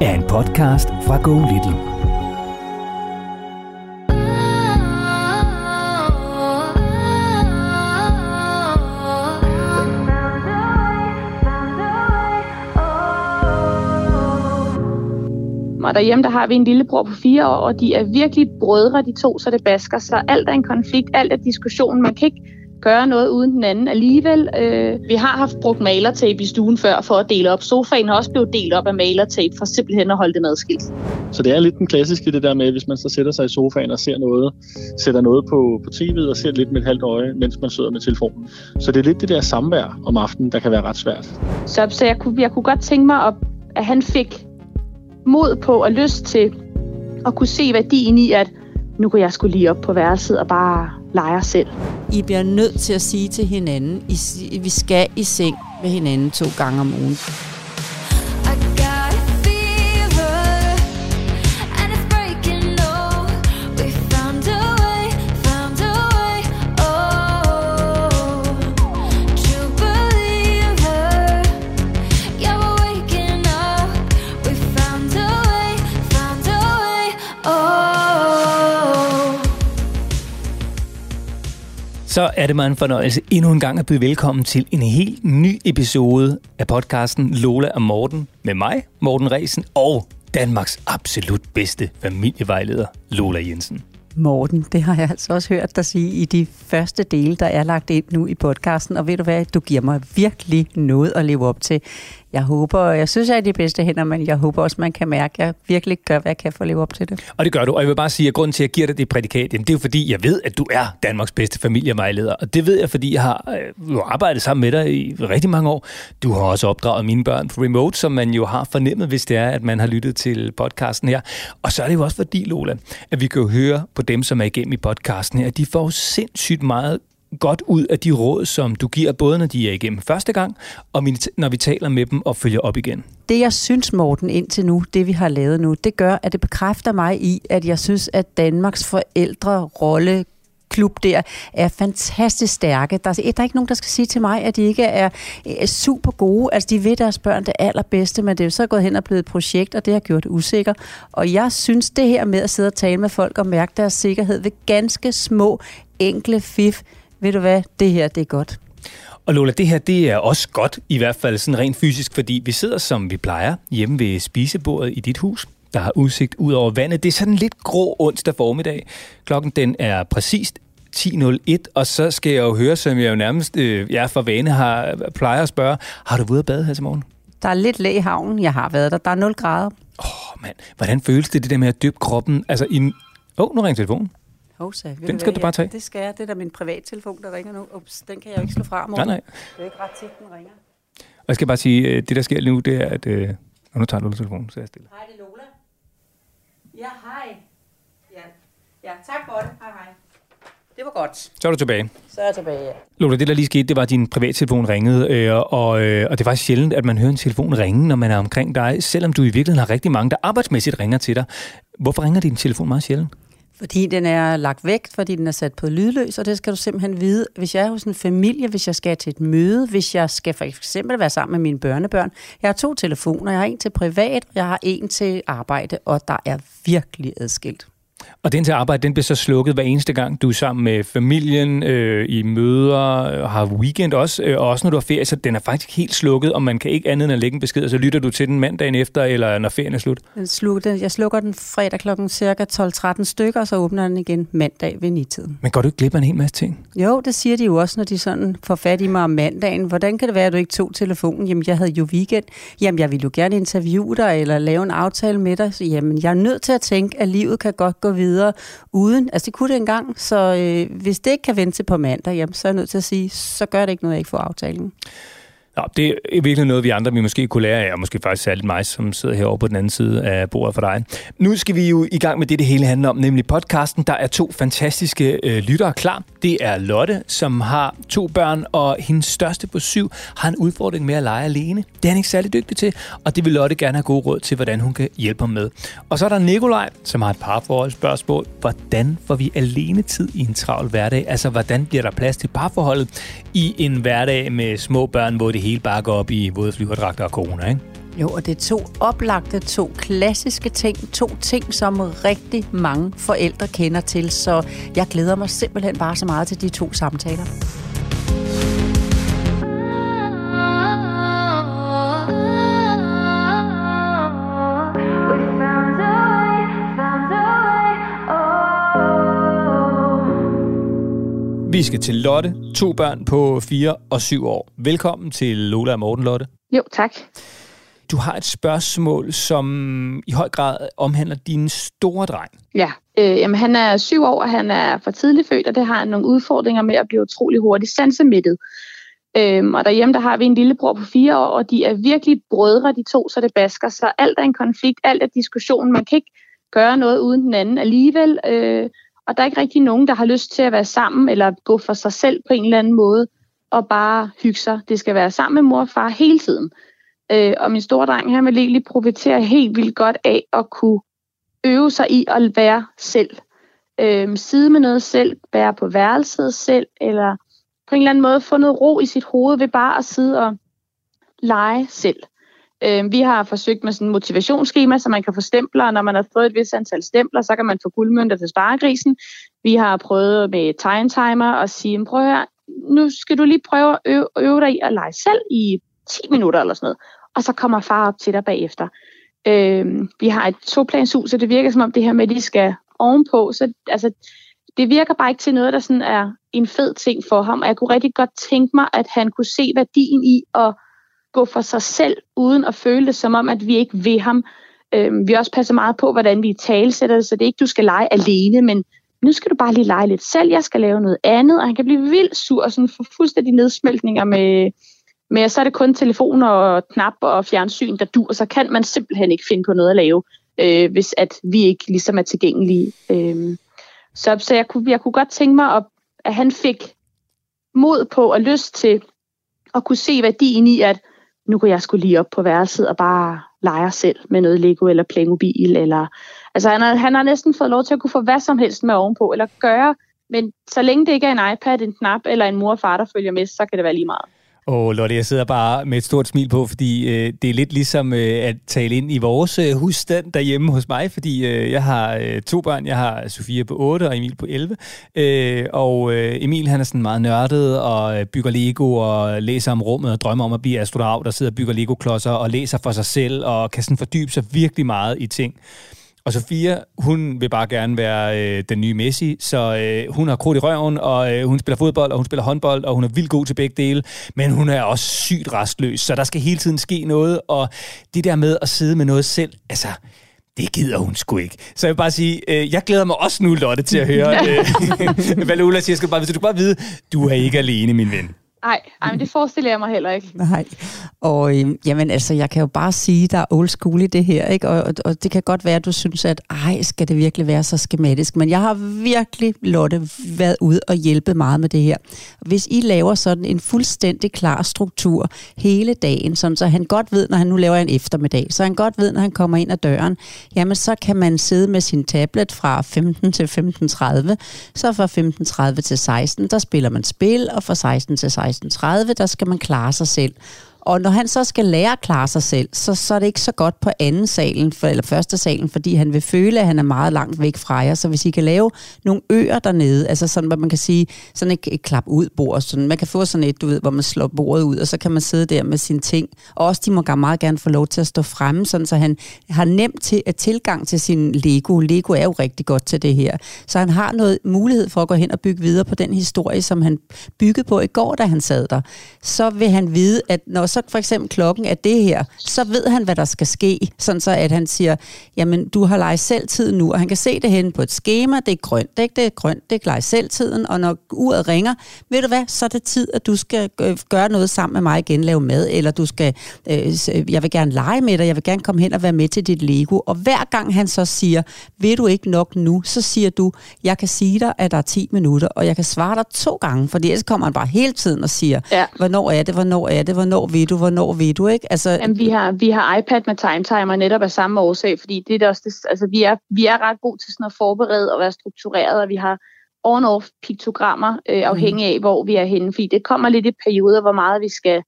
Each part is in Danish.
er en podcast fra Go Little. Og derhjemme, der har vi en lillebror på fire år, og de er virkelig brødre, de to, så det basker. Så alt er en konflikt, alt er diskussion. Man kan ikke gøre noget uden den anden alligevel. Øh, vi har haft brugt malertape i stuen før for at dele op. Sofaen har også blevet delt op af malertape for simpelthen at holde det medskilt. Så det er lidt den klassiske det der med, hvis man så sætter sig i sofaen og ser noget, sætter noget på, på tv'et og ser lidt med et halvt øje, mens man sidder med telefonen. Så det er lidt det der samvær om aftenen, der kan være ret svært. Så, så jeg, kunne, jeg kunne godt tænke mig, at, at han fik mod på og lyst til at kunne se værdien i, at nu går jeg skulle lige op på værelset og bare leger selv. I bliver nødt til at sige til hinanden, I, vi skal i seng med hinanden to gange om ugen. Så er det mig en fornøjelse endnu en gang at byde velkommen til en helt ny episode af podcasten Lola og Morten med mig, Morten Resen, og Danmarks absolut bedste familievejleder, Lola Jensen. Morten, det har jeg altså også hørt dig sige i de første dele, der er lagt ind nu i podcasten. Og ved du hvad, du giver mig virkelig noget at leve op til. Jeg håber, jeg synes, jeg er de bedste hænder, men jeg håber også, man kan mærke, at jeg virkelig gør, hvad jeg kan for at leve op til det. Og det gør du, og jeg vil bare sige, at grunden til, at jeg giver dig det prædikat, jamen, det er jo fordi, jeg ved, at du er Danmarks bedste familievejleder. Og det ved jeg, fordi jeg har øh, jo arbejdet sammen med dig i rigtig mange år. Du har også opdraget mine børn på remote, som man jo har fornemmet, hvis det er, at man har lyttet til podcasten her. Og så er det jo også fordi, Lola, at vi kan jo høre på dem, som er igennem i podcasten her, at de får sindssygt meget godt ud af de råd, som du giver, både når de er igennem første gang, og når vi taler med dem og følger op igen? Det, jeg synes, Morten, indtil nu, det vi har lavet nu, det gør, at det bekræfter mig i, at jeg synes, at Danmarks forældrerolle klub der er fantastisk stærke. Der er, der er ikke nogen, der skal sige til mig, at de ikke er, er super gode. Altså, de ved deres børn det allerbedste, men det er jo så gået hen og blevet et projekt, og det har gjort det usikker. Og jeg synes, det her med at sidde og tale med folk og mærke deres sikkerhed ved ganske små, enkle fif, ved du hvad, det her, det er godt. Og Lola, det her, det er også godt, i hvert fald sådan rent fysisk, fordi vi sidder, som vi plejer, hjemme ved spisebordet i dit hus, der har udsigt ud over vandet. Det er sådan lidt grå onsdag formiddag. Klokken den er præcist 10.01, og så skal jeg jo høre, som jeg jo nærmest øh, jeg for vane har, plejer at spørge, har du været at bade her til morgen? Der er lidt læ i havnen. Jeg har været der. Der er 0 grader. Åh, oh, mand. Hvordan føles det, det der med at dyppe kroppen? Altså, i... Åh, oh, nu ringer telefonen. Hosa, den skal du, du bare tage. Ja, det skal jeg. Det er da min privattelefon, der ringer nu. Ups, den kan jeg jo ikke slå fra, morgen. Nej, nej. Det er ikke ret tit, den ringer. Og jeg skal bare sige, øh, det der sker nu, det er, at... Øh, og nu tager du telefonen, så er jeg stille. Hej, det er Lola. Ja, hej. Ja, ja tak for det. Hej, hej. Det var godt. Så er du tilbage. Så er jeg tilbage, ja. Lola, det der lige skete, det var, at din privattelefon ringede, øh, og, øh, og det er faktisk sjældent, at man hører en telefon ringe, når man er omkring dig, selvom du i virkeligheden har rigtig mange, der arbejdsmæssigt ringer til dig. Hvorfor ringer din telefon meget sjældent? Fordi den er lagt væk, fordi den er sat på lydløs, og det skal du simpelthen vide. Hvis jeg er hos en familie, hvis jeg skal til et møde, hvis jeg skal for eksempel være sammen med mine børnebørn. Jeg har to telefoner. Jeg har en til privat, og jeg har en til arbejde, og der er virkelig adskilt. Og den til arbejde, den bliver så slukket hver eneste gang, du er sammen med familien, øh, i møder, øh, har weekend også, øh, og også når du har ferie, så den er faktisk helt slukket, og man kan ikke andet end at lægge en besked, og så lytter du til den mandagen efter, eller når ferien er slut? Jeg slukker den fredag klokken cirka 12-13 stykker, og så åbner den igen mandag ved 9-tiden. Men går du ikke glip af en hel masse ting? Jo, det siger de jo også, når de sådan får fat i mig om mandagen. Hvordan kan det være, at du ikke tog telefonen? Jamen, jeg havde jo weekend. Jamen, jeg ville jo gerne interviewe dig, eller lave en aftale med dig. Så, jamen, jeg er nødt til at tænke, at livet kan godt gå videre uden. Altså, det kunne det engang. Så øh, hvis det ikke kan vente til på mandag, jamen, så er jeg nødt til at sige, så gør det ikke noget, at jeg ikke får aftalen. Nå, det er virkelig noget, vi andre vi måske kunne lære af, og måske faktisk særligt mig, som sidder herovre på den anden side af bordet for dig. Nu skal vi jo i gang med det, det hele handler om, nemlig podcasten. Der er to fantastiske øh, lyttere klar. Det er Lotte, som har to børn, og hendes største på syv har en udfordring med at lege alene. Det er han ikke særlig dygtig til, og det vil Lotte gerne have gode råd til, hvordan hun kan hjælpe ham med. Og så er der Nikolaj, som har et parforholdsspørgsmål. Hvordan får vi alene tid i en travl hverdag? Altså, hvordan bliver der plads til parforholdet i en hverdag med små børn, hvor det hele bare går op i både flyverdragter og corona, ikke? Jo, og det er to oplagte, to klassiske ting. To ting, som rigtig mange forældre kender til. Så jeg glæder mig simpelthen bare så meget til de to samtaler. Vi skal til Lotte, to børn på 4 og 7 år. Velkommen til Lola og Morten, Lotte. Jo, tak. Du har et spørgsmål, som i høj grad omhandler din store dreng. Ja, øh, jamen, han er syv år, og han er for tidligt født, og det har han nogle udfordringer med at blive utrolig hurtigt sansemættet. Øhm, og derhjemme der har vi en lillebror på fire år, og de er virkelig brødre, de to, så det basker. Så alt er en konflikt, alt er diskussion. Man kan ikke gøre noget uden den anden alligevel. Øh, og der er ikke rigtig nogen, der har lyst til at være sammen eller gå for sig selv på en eller anden måde og bare hygge sig. Det skal være sammen med mor og far hele tiden. Øh, og min store dreng, han vil egentlig profitere helt vildt godt af at kunne øve sig i at være selv. Øh, sidde med noget selv, være på værelset selv, eller på en eller anden måde få noget ro i sit hoved ved bare at sidde og lege selv. Øh, vi har forsøgt med sådan et motivationsskema, så man kan få stempler, når man har fået et vis antal stempler, så kan man få guldmønter til sparegrisen. Vi har prøvet med time timer og sige, prøv her, nu skal du lige prøve at øve, øve dig i at lege selv i 10 minutter eller sådan noget, og så kommer far op til dig bagefter. Øh, vi har et toplanshus, så det virker som om det her med, at de skal ovenpå, så altså, det virker bare ikke til noget, der sådan er en fed ting for ham, og jeg kunne rigtig godt tænke mig, at han kunne se værdien i at gå for sig selv, uden at føle det som om, at vi ikke vil ham. Øhm, vi også passer meget på, hvordan vi talsætter det, så det er ikke, du skal lege alene, men nu skal du bare lige lege lidt selv, jeg skal lave noget andet, og han kan blive vildt sur og sådan få fuldstændig nedsmeltninger med, med, så er det kun telefoner og knap og fjernsyn, der dur, så kan man simpelthen ikke finde på noget at lave, øh, hvis at vi ikke ligesom er tilgængelige. Øh, så så jeg, kunne, jeg kunne godt tænke mig, at, at han fik mod på og lyst til at kunne se værdien i, at nu går jeg skulle lige op på værelset og bare lege selv med noget Lego eller Playmobil. Eller, altså han har, han har næsten fået lov til at kunne få hvad som helst med ovenpå, eller gøre, men så længe det ikke er en iPad, en knap eller en mor og far, der følger med, så kan det være lige meget. Og Lotte, jeg sidder bare med et stort smil på, fordi øh, det er lidt ligesom øh, at tale ind i vores øh, husstand derhjemme hos mig, fordi øh, jeg har øh, to børn. Jeg har Sofia på 8 og Emil på 11. Øh, og øh, Emil han er sådan meget nørdet og øh, bygger Lego og læser om rummet og drømmer om at blive astronaut, der sidder og bygger Lego-klodser og læser for sig selv og kan sådan fordybe sig virkelig meget i ting. Og Sofia, hun vil bare gerne være øh, den nye Messi, så øh, hun har krudt i røven, og øh, hun spiller fodbold, og hun spiller håndbold, og hun er vildt god til begge dele, men hun er også sygt restløs, så der skal hele tiden ske noget, og det der med at sidde med noget selv, altså, det gider hun sgu ikke. Så jeg vil bare sige, øh, jeg glæder mig også nu, Lotte, til at høre, øh, hvad Lola siger. Skal bare, hvis du bare vide, du er ikke alene, min ven. Nej, men det forestiller jeg mig heller ikke. Nej, og øh, jamen altså, jeg kan jo bare sige, der er old school i det her, ikke? Og, og, og det kan godt være, at du synes, at ej, skal det virkelig være så skematisk, men jeg har virkelig, Lotte, været ude og hjælpe meget med det her. Hvis I laver sådan en fuldstændig klar struktur hele dagen, sådan så han godt ved, når han nu laver en eftermiddag, så han godt ved, når han kommer ind ad døren, jamen så kan man sidde med sin tablet fra 15 til 15.30, så fra 15.30 til 16, der spiller man spil, og fra 16 til 16 16.30, der skal man klare sig selv. Og når han så skal lære at klare sig selv, så, så er det ikke så godt på anden salen, for, eller første salen, fordi han vil føle, at han er meget langt væk fra jer. Så hvis I kan lave nogle øer dernede, altså sådan, hvad man kan sige, sådan et, et klap ud bord, sådan, man kan få sådan et, du ved, hvor man slår bordet ud, og så kan man sidde der med sine ting. Og også, de må meget gerne få lov til at stå fremme, sådan, så han har nemt til, at tilgang til sin Lego. Lego er jo rigtig godt til det her. Så han har noget mulighed for at gå hen og bygge videre på den historie, som han byggede på i går, da han sad der. Så vil han vide, at når så for eksempel klokken er det her, så ved han, hvad der skal ske. Sådan så, at han siger, jamen du har leget selv tid nu, og han kan se det hen på et schema, det er grønt, ikke? det er grønt, det er leget selv tiden, og når uret ringer, ved du hvad, så er det tid, at du skal gøre noget sammen med mig igen, lave mad, eller du skal, øh, jeg vil gerne lege med dig, jeg vil gerne komme hen og være med til dit Lego. Og hver gang han så siger, vil du ikke nok nu, så siger du, jeg kan sige dig, at der er 10 minutter, og jeg kan svare dig to gange, for ellers kommer han bare hele tiden og siger, ja. hvornår er det, hvornår er det, hvornår ved du, hvornår ved du, ikke? Altså, Jamen, vi, har, vi har iPad med time timer netop af samme årsag, fordi det er også det, altså, vi, er, vi er ret gode til sådan at forberede og være struktureret, og vi har on-off piktogrammer, øh, afhængig af, hvor vi er henne, fordi det kommer lidt i perioder, hvor meget vi skal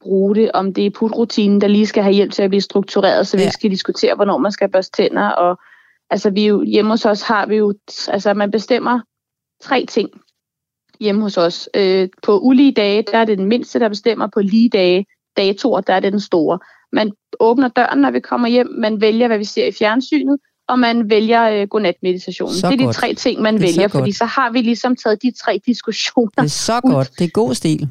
bruge det, om det er putrutinen, der lige skal have hjælp til at blive struktureret, så vi ja. skal diskutere, hvornår man skal børste tænder, og altså vi jo, hjemme hos os har vi jo, altså man bestemmer tre ting hjemme hos os. Øh, på ulige dage, der er det den mindste, der bestemmer. På lige dage, datoer, der er det den store. Man åbner døren, når vi kommer hjem. Man vælger, hvad vi ser i fjernsynet. Og man vælger øh, godnatmeditationen. Så det er godt. de tre ting, man vælger, så fordi så har vi ligesom taget de tre diskussioner Det er så ud. godt. Det er god stil.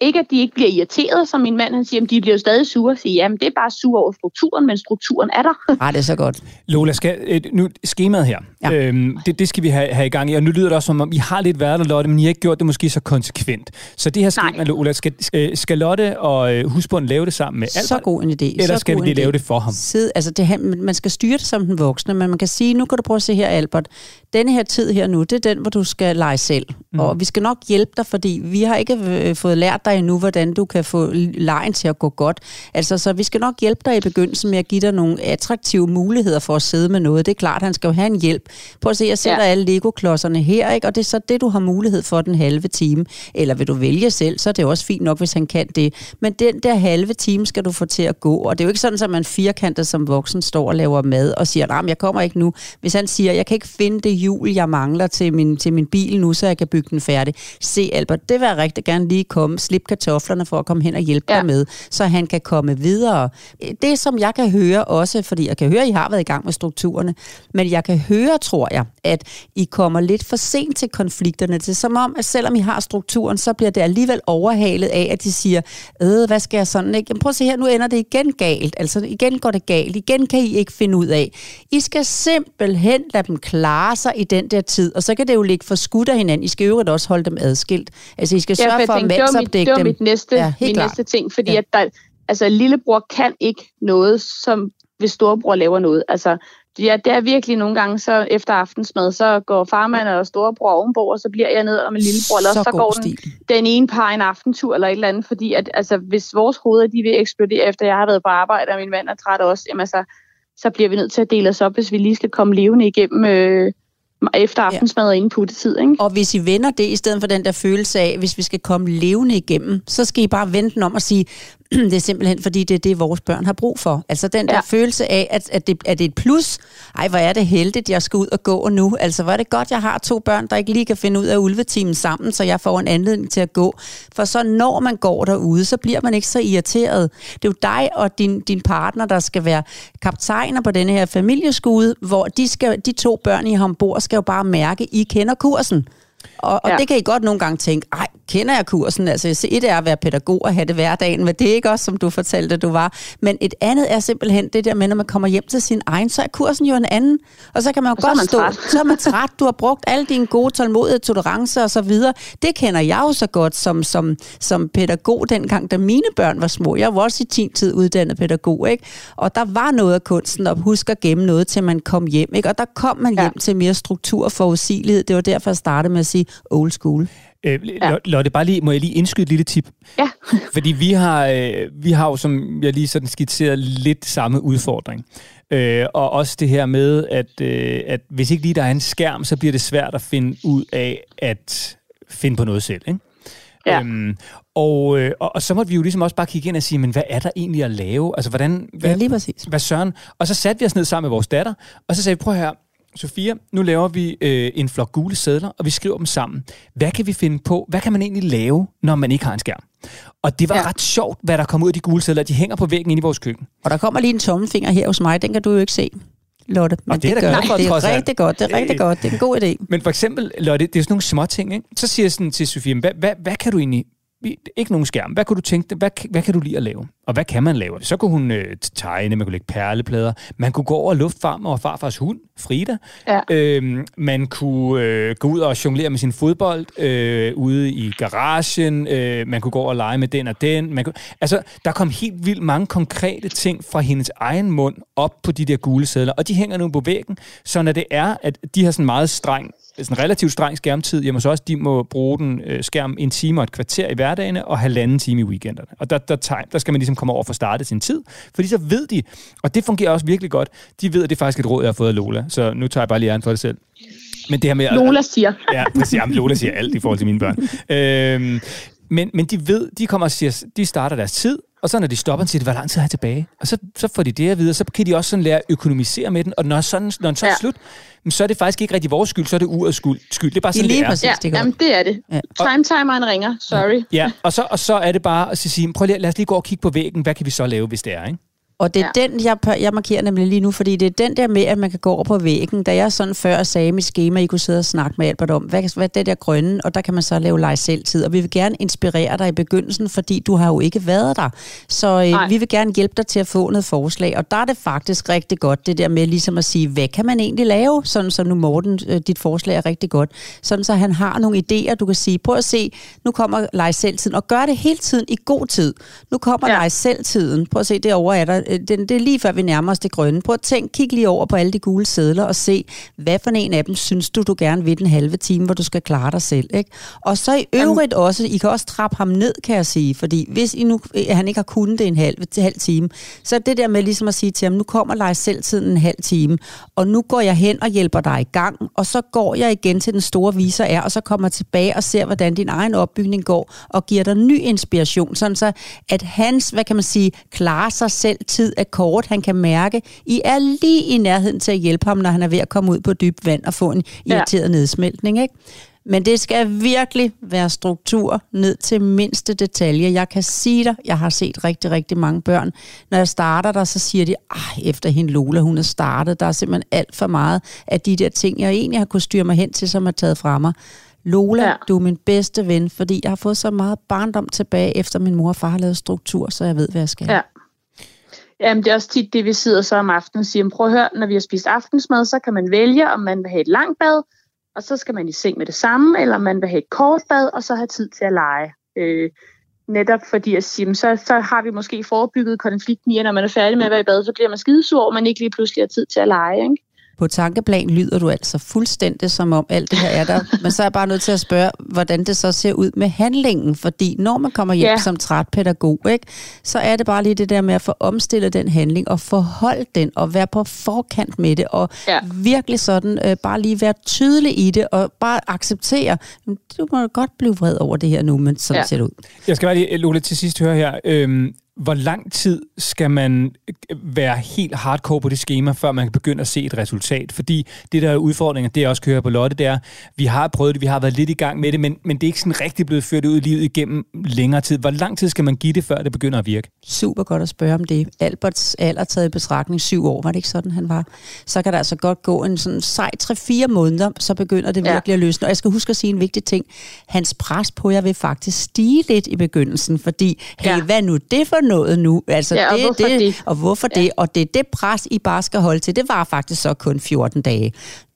Ikke at de ikke bliver irriteret, som min mand han siger, men de bliver jo stadig sure og siger, jamen det er bare sure over strukturen, men strukturen er der. Nej, det er så godt. Lola, skal, nu skemaet her, ja. øhm, det, det skal vi have, have i gang i, og nu lyder det også som om, I har lidt været der, Lotte, men I har ikke gjort det måske så konsekvent. Så det her skema, Nej. Lola, skal, skal Lotte og øh, husbunden lave det sammen med Albert? Så god en idé. Eller så skal vi lave det for ham? Sid, altså det, man skal styre det som den voksne, men man kan sige, nu kan du prøve at se her, Albert, denne her tid her nu, det er den, hvor du skal lege selv. Mm. Og vi skal nok hjælpe dig, fordi vi har ikke øh, fået lært dig endnu, hvordan du kan få lejen til at gå godt. Altså, så vi skal nok hjælpe dig i begyndelsen med at give dig nogle attraktive muligheder for at sidde med noget. Det er klart, han skal jo have en hjælp. Prøv at se, jeg sætter ja. alle Lego-klodserne her, ikke? og det er så det, du har mulighed for den halve time. Eller vil du vælge selv, så er det også fint nok, hvis han kan det. Men den der halve time skal du få til at gå. Og det er jo ikke sådan, at man firkantet som voksen står og laver mad og siger, nej, jeg kommer ikke nu. Hvis han siger, jeg kan ikke finde det hjul, jeg mangler til min, til min bil nu, så jeg kan bygge den færdig. Se, Albert, det vil jeg rigtig gerne lige komme. Slip kartoflerne for at komme hen og hjælpe ja. dig med, så han kan komme videre. Det, som jeg kan høre også, fordi jeg kan høre, at I har været i gang med strukturerne, men jeg kan høre, tror jeg, at I kommer lidt for sent til konflikterne. Det er som om, at selvom I har strukturen, så bliver det alligevel overhalet af, at de siger, øh, hvad skal jeg sådan, ikke? Jamen, prøv at se her, nu ender det igen galt. Altså, igen går det galt. Igen kan I ikke finde ud af. I skal simpelthen lade dem klare sig i den der tid, og så kan det jo ligge for skudt af hinanden. I skal jo også holde dem adskilt. Altså, I skal sørge ja, for, for at mandsopdække. Det var mit næste, ja, min klar. næste ting, fordi ja. at der, altså, lillebror kan ikke noget, som hvis storebror laver noget. Altså, ja, det er virkelig nogle gange, så efter aftensmad, så går farmand og storebror ovenpå, og så bliver jeg ned og min lillebror, eller så, så går den, den ene par en aftentur eller et eller andet, fordi at, altså, hvis vores hoveder de vil eksplodere, efter jeg har været på arbejde, og min mand er træt også, jamen, altså, så bliver vi nødt til at dele os op, hvis vi lige skal komme levende igennem øh, efter aftensmad ja. og inden puttetid. Ikke? Og hvis I vender det, i stedet for den der følelse af, hvis vi skal komme levende igennem, så skal I bare vente den om at sige, det er simpelthen fordi, det er det, vores børn har brug for. Altså den der ja. følelse af, at, at, det, at det er et plus. Ej, hvor er det heldigt, jeg skal ud og gå nu. Altså, hvor er det godt, jeg har to børn, der ikke lige kan finde ud af ulvetimen sammen, så jeg får en anledning til at gå. For så når man går derude, så bliver man ikke så irriteret. Det er jo dig og din, din partner, der skal være kaptajner på denne her familieskude, hvor de, skal, de to børn, I har ombord, skal jo bare mærke, I kender kursen. Og, og ja. det kan I godt nogle gange tænke, ej, kender jeg kursen? Altså, et er at være pædagog og have det hverdagen, men det er ikke også, som du fortalte, du var. Men et andet er simpelthen det der med, når man kommer hjem til sin egen, så er kursen jo en anden. Og så kan man jo godt stå, træt. så er man træt, du har brugt alle dine gode tålmodighed, tolerance og så videre. Det kender jeg jo så godt som, som, som pædagog dengang, da mine børn var små. Jeg var også i sin tid uddannet pædagog, ikke? Og der var noget af kunsten at huske at gemme noget, til man kom hjem, ikke? Og der kom man hjem ja. til mere struktur og forudsigelighed. Det var derfor, jeg startede med at sige old school. Øh, ja. Lotte, bare lige, må jeg lige indskyde et lille tip? Ja. Fordi vi har, øh, vi har jo, som jeg lige sådan skitseret, lidt samme udfordring. Øh, og også det her med, at, øh, at hvis ikke lige der er en skærm, så bliver det svært at finde ud af at finde på noget selv. Ikke? Ja. Øhm, og, øh, og, og så måtte vi jo ligesom også bare kigge ind og sige, men hvad er der egentlig at lave? Altså, hvordan, hvad, Ja, lige præcis. hvad søren? Og så satte vi os ned sammen med vores datter, og så sagde vi, prøv her, Sofia, nu laver vi øh, en flok gule sædler, og vi skriver dem sammen. Hvad kan vi finde på? Hvad kan man egentlig lave, når man ikke har en skærm? Og det var ja. Ret sjovt, hvad der kom ud af de gule sædler. De hænger på væggen inde i vores køkken. Og der kommer lige en tommelfinger her hos mig, den kan du jo ikke se, Lotte. Men det er da gør for, det er rigtig godt, det er rigtig godt, det er en god idé. Men for eksempel, Lotte, det er sådan nogle små ting, ikke? Så siger jeg sådan til Sofie, hvad, hvad, hvad kan du egentlig... Ikke nogen skærm. Hvad kunne du tænke dig? Hvad, hvad kan du lide at lave? Og hvad kan man lave? Så kunne hun øh, tegne, man kunne lægge perleplader. Man kunne gå over og luftfarme og farfars hund, Frida. Ja. Øhm, man kunne øh, gå ud og jonglere med sin fodbold øh, ude i garagen. Øh, man kunne gå over og lege med den og den. Man kunne, altså, der kom helt vildt mange konkrete ting fra hendes egen mund op på de der gule sædler. Og de hænger nu på væggen, så når det er, at de har sådan meget streng sådan relativt streng skærmtid, jamen så også, de må bruge den øh, skærm en time og et kvarter i hverdagene, og halvanden time i weekenderne. Og der, der, tager- der skal man ligesom komme over for at starte sin tid, fordi så ved de, og det fungerer også virkelig godt, de ved, at det er faktisk et råd, jeg har fået af Lola, så nu tager jeg bare lige æren for det selv. Men det her med... Lola siger. Ja, præcis. Jamen, Lola siger alt i forhold til mine børn. Øhm, men, men de ved, de kommer og siger, de starter deres tid, og så når de stopper, så siger de, hvor lang tid har jeg tilbage? Og så, så får de det at vide, og så kan de også sådan lære at økonomisere med den, og når, sådan, når den så er Ja. slut, så er det faktisk ikke rigtig vores skyld, så er det urets skyld. skyld. Det er bare Det sådan, lige det er. præcis. Ja, det er jamen, det er det. Ja. Timetimeren ringer. Sorry. Ja, og så, og så er det bare at sige, prøv lige, lad os lige gå og kigge på væggen, hvad kan vi så lave, hvis det er, ikke? Og det er ja. den, jeg, jeg markerer nemlig lige nu, fordi det er den der med, at man kan gå over på væggen. Da jeg sådan før sagde i mit schema, I kunne sidde og snakke med Albert om, hvad, hvad er det der grønne, og der kan man så lave lege selvtid. Og vi vil gerne inspirere dig i begyndelsen, fordi du har jo ikke været der. Så øh, Nej. vi vil gerne hjælpe dig til at få noget forslag. Og der er det faktisk rigtig godt, det der med ligesom at sige, hvad kan man egentlig lave? Sådan som nu Morten, øh, dit forslag er rigtig godt. Sådan så han har nogle idéer, du kan sige, prøv at se, nu kommer lege selvtiden, og gør det hele tiden i god tid. Nu kommer ja. Ja. lege selvtiden. Prøv at se, derovre er der, den, det er lige før vi nærmer os det grønne. Prøv at tænk, kig lige over på alle de gule sædler og se, hvad for en af dem synes du, du gerne vil den halve time, hvor du skal klare dig selv. Ikke? Og så i øvrigt også, I kan også trappe ham ned, kan jeg sige, fordi hvis I nu, øh, han ikke har kunnet det en halv, til halv time, så er det der med ligesom at sige til ham, nu kommer lege selvtiden en halv time, og nu går jeg hen og hjælper dig i gang, og så går jeg igen til den store viser er, og så kommer tilbage og ser, hvordan din egen opbygning går, og giver dig ny inspiration, sådan så, at hans, hvad kan man sige, klarer sig selv tid er kort, han kan mærke, I er lige i nærheden til at hjælpe ham, når han er ved at komme ud på dybt vand og få en irriteret ja. nedsmeltning, ikke? Men det skal virkelig være struktur ned til mindste detalje. Jeg kan sige dig, jeg har set rigtig, rigtig mange børn. Når jeg starter der, så siger de, Ej, efter hende Lola, hun er startet, der er simpelthen alt for meget af de der ting, jeg egentlig har kunnet styre mig hen til, som er taget fra mig. Lola, ja. Du er min bedste ven, fordi jeg har fået så meget barndom tilbage, efter min mor og far har lavet struktur, så jeg ved, hvad jeg skal. Ja. Jamen, det er også tit det, vi sidder så om aftenen og siger, prøv at høre, når vi har spist aftensmad, så kan man vælge, om man vil have et langt bad, og så skal man i seng med det samme, eller om man vil have et kort bad, og så have tid til at lege. Øh, netop fordi at sige, så, så har vi måske forebygget konflikten i, at når man er færdig med at være i bad, så bliver man skidesur, og man ikke lige pludselig har tid til at lege. Ikke? På tankeplan lyder du altså fuldstændig som om alt det her er der. Men så er jeg bare nødt til at spørge, hvordan det så ser ud med handlingen. Fordi når man kommer hjem ja. Som træt pædagog, ikke, så er det bare lige det der med at få omstillet den handling og forholde den og være på forkant med det. Og ja. Virkelig sådan øh, bare lige være tydelig i det og bare acceptere, "Jamen, du må godt blive vred over det her nu, men sådan ja. Ja. ser det ud. Jeg skal bare lige, Lola, til sidst høre her. Øhm, hvor lang tid skal man øh, være helt hardcore på det schema, før man kan begynde at se et resultat? Fordi det, der er udfordringen, det jeg også kører på Lotte, det er, vi har prøvet det, vi har været lidt i gang med det, men, men det er ikke sådan rigtig blevet ført ud i livet igennem længere tid. Hvor lang tid skal man give det, før det begynder at virke? Super godt at spørge om det. Alberts alder taget i betragtning syv år, var det ikke sådan, han var? Så kan der altså godt gå en sådan sej 3-4 måneder, så begynder det Ja. virkelig at løsne. Og jeg skal huske at sige en vigtig ting. Hans pres på jer vil faktisk stige lidt i begyndelsen, fordi, hey, Ja. hvad er nu det for noget nu? Altså, Ja, og det, hvorfor det, det? Og hvorfor ja. det? Og det er det pres, I bare skal holde til. Det var faktisk så kun 14 dage.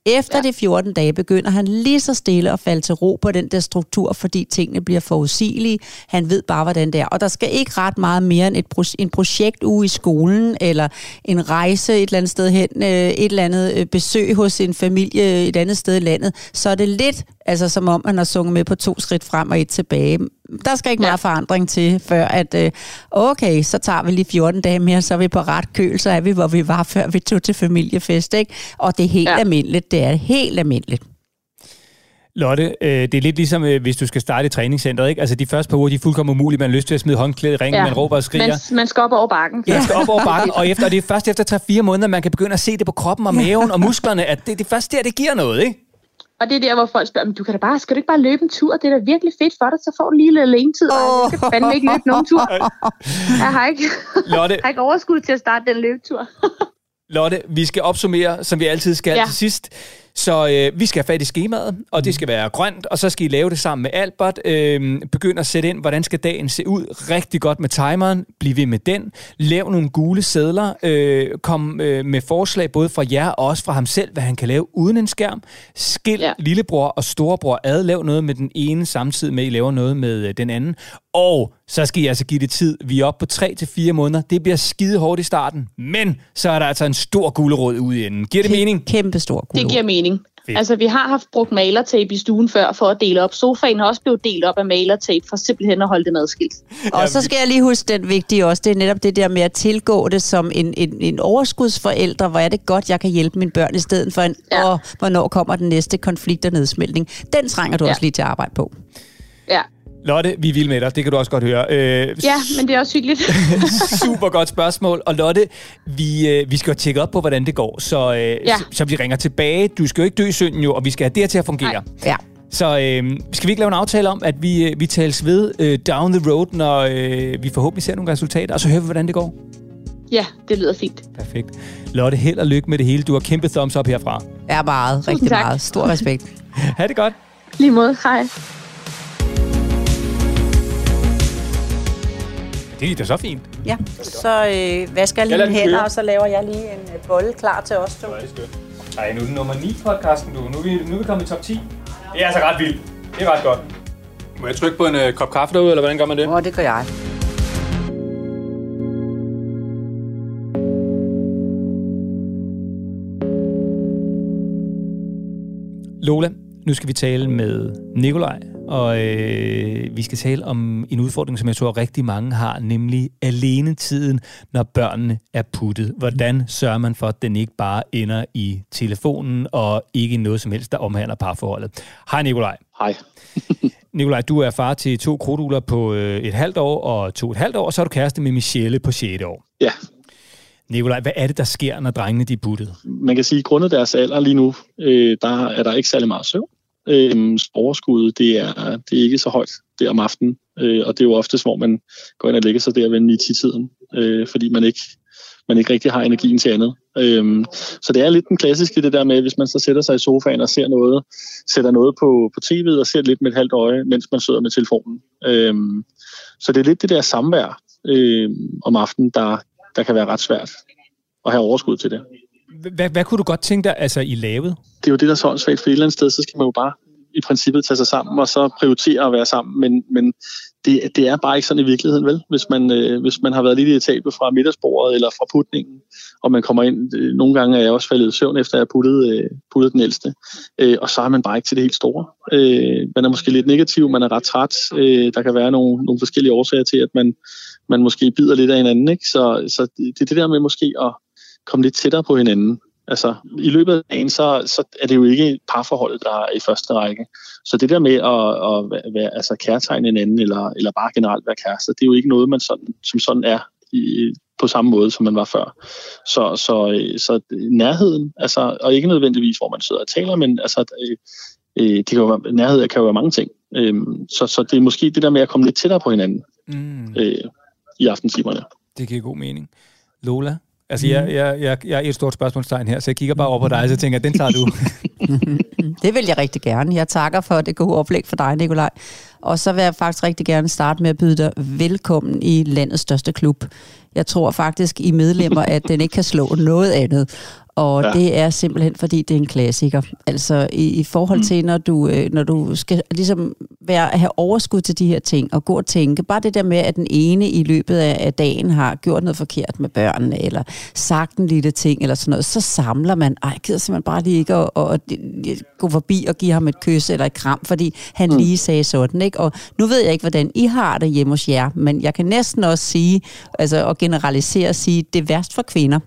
Efter ja. De 14 dage begynder han lige så stille at falde til ro på den der struktur, fordi tingene bliver forudsigelige. Han ved bare, hvordan det er. Og der skal ikke ret meget mere end et pro- en projektuge i skolen, eller en rejse et eller andet sted hen, øh, et eller andet øh, besøg hos en familie et andet sted i landet. Så er det lidt altså, som om, man har sunget med på to skridt frem og et tilbage. Der skal ikke Ja. meget forandring til, før at, øh, okay, så tager vi lige 14 dage mere, så er vi på ret køl, så er vi, hvor vi var, før vi tog til familiefest, ikke? Og det er helt ja. Ja. almindeligt, det er helt almindeligt. Lotte, øh, det er lidt ligesom, øh, hvis du skal starte i træningscenteret, ikke? Altså, de første par uger, de er fuldkommen umulige. Man har lyst til at smide håndklædet i ringen, ja. man råber og skriger. Man, man skal op over bakken. Ja, man skal op over bakken, og, efter, og det er først efter 3-4 måneder, man kan begynde at se det på kroppen og maven og musklerne, at det, det er først der, det giver noget, ikke? Og det er der, hvor folk spørger, men du kan da bare, skal du ikke bare løbe en tur? Det er da virkelig fedt for dig, så får du lige lidt alene tid. Oh. Jeg skal fandme ikke løbe nogen tur. Jeg har ikke, Lotte. har ikke overskud til at starte den løbetur. Lotte, vi skal opsummere, som vi altid skal ja. til sidst. Så øh, vi skal have fat i skemaet, og det skal være grønt, og så skal I lave det sammen med Albert. Øh, begynd at sætte ind, hvordan skal dagen se ud. Rigtig godt med timeren. Bliv ved med den. Lav nogle gule sædler. Øh, kom øh, med forslag både fra jer og også fra ham selv, hvad han kan lave uden en skærm. Skil ja. lillebror og storebror ad. Lav noget med den ene samtidig med, at I laver noget med øh, den anden. Og så skal I altså give det tid. Vi er oppe på 3-4 måneder. Det bliver skide hårdt i starten, men så er der altså en stor gulerod ude i enden. Giver det mening? Kæmpe stor gulerod. Det giver mening. Fedt. Altså, vi har haft brugt malertape i stuen før for at dele op. Sofaen har også blevet delt op af malertape for simpelthen at holde det medskilt. Og så skal jeg lige huske den vigtige også. Det er netop det der med at tilgå det som en, en, en overskudsforældre. Hvor er det godt, jeg kan hjælpe mine børn i stedet for en, ja. og hvornår kommer den næste konflikt og nedsmeltning. Den trænger du ja. også lige til at arbejde på. Ja, Lotte, vi vil med dig. Det kan du også godt høre. Øh, ja, men det er også hyggeligt. super godt spørgsmål. Og Lotte, vi, øh, vi skal jo tjekke op på, hvordan det går. Så, øh, ja. så, så vi ringer tilbage. Du skal jo ikke dø i synden jo, og vi skal have det her til at fungere. Nej. Ja. Så øh, skal vi ikke lave en aftale om, at vi, øh, vi tales ved øh, down the road, når øh, vi forhåbentlig ser nogle resultater, og så hører vi, hvordan det går? Ja, det lyder fint. Perfekt. Lotte, held og lykke med det hele. Du har kæmpe thumbs up herfra. Ja, meget. Tusind rigtig tak. meget. Stor respekt. ha' det godt. Lige måde. Hej. Det da så fint. Ja, så øh, vasker jeg lige mine hænder, og så laver jeg lige en øh, bolle klar til os to. Ej, nu er det nummer 9 podcasten, du. Nu er, vi, nu er vi kommet i top 10. Det er altså ret vildt. Det er ret godt. Må jeg trykke på en øh, kop kaffe derude, eller hvordan gør man det? Åh, oh, det gør jeg. Lola, nu skal vi tale med Nikolaj og øh, vi skal tale om en udfordring, som jeg tror rigtig mange har, nemlig alene-tiden, når børnene er puttet. Hvordan sørger man for, at den ikke bare ender i telefonen, og ikke noget som helst, der omhandler parforholdet? Hej Nikolaj. Hej. Nikolaj, du er far til to kroduler på øh, et halvt år og to et halvt år, og så er du kæreste med Michelle på 6. år. Ja. Nikolaj, hvad er det, der sker, når drengene de er puttet? Man kan sige, at grundet deres alder lige nu, øh, der er der ikke særlig meget søvn. Øh, overskuddet, det er, det er ikke så højt der om aftenen, øh, og det er jo oftest, hvor man går ind og lægger sig der ved 9-10-tiden, øh, fordi man ikke, man ikke rigtig har energien til andet. Øh, så det er lidt den klassiske, det der med, hvis man så sætter sig i sofaen og ser noget, sætter noget på, på tv'et og ser lidt med et halvt øje, mens man sidder med telefonen. Øh, så det er lidt det der samvær øh, om aftenen, der, der kan være ret svært at have overskud til det. Hvad, hvad kunne du godt tænke dig, altså I lavede? Det er jo det, der er så åndssvagt, for et eller andet sted, så skal man jo bare i princippet tage sig sammen og så prioritere at være sammen. Men, men det, det er bare ikke sådan i virkeligheden, vel? Hvis man, øh, hvis man har været lidt i etape fra middagsbordet eller fra putningen, og man kommer ind, øh, nogle gange er jeg også faldet i søvn, efter jeg har puttet, øh, puttet den ældste, øh, og så er man bare ikke til det helt store. Øh, man er måske lidt negativ, man er ret træt, øh, der kan være nogle, nogle forskellige årsager til, at man, man måske bider lidt af hinanden, ikke? Så, så det er det der med måske at komme lidt tættere på hinanden. Altså, i løbet af dagen, så, så er det jo ikke parforholdet, der er i første række. Så det der med at, at være altså, kærtegne hinanden, eller, eller bare generelt være kærester, det er jo ikke noget, man sådan, som sådan er i, på samme måde, som man var før. Så, så, så nærheden, altså, og ikke nødvendigvis, hvor man sidder og taler, men altså, øh, øh det kan jo være, nærhed kan jo være mange ting. Øh, så, så det er måske det der med at komme lidt tættere på hinanden mm. øh, i aftentimerne. Det giver god mening. Lola, Altså, jeg, mm. jeg, jeg, jeg er et stort spørgsmålstegn her, så jeg kigger bare over på dig, og så tænker jeg, den tager du. det vil jeg rigtig gerne. Jeg takker for det gode oplæg for dig, Nikolaj. Og så vil jeg faktisk rigtig gerne starte med at byde dig velkommen i landets største klub. Jeg tror faktisk i medlemmer, at den ikke kan slå noget andet. Og ja. det er simpelthen, fordi det er en klassiker. Altså i, i forhold mm. til, når du, øh, når du skal ligesom være, have overskud til de her ting, og gå og tænke, bare det der med, at den ene i løbet af, af dagen har gjort noget forkert med børnene, eller sagt en lille ting, eller sådan noget, så samler man, ej, gider simpelthen bare lige ikke at, at, at gå forbi og give ham et kys eller et kram, fordi han mm. lige sagde sådan, ikke? Og nu ved jeg ikke, hvordan I har det hjemme hos jer, men jeg kan næsten også sige, altså at generalisere og sige, det er værst for kvinder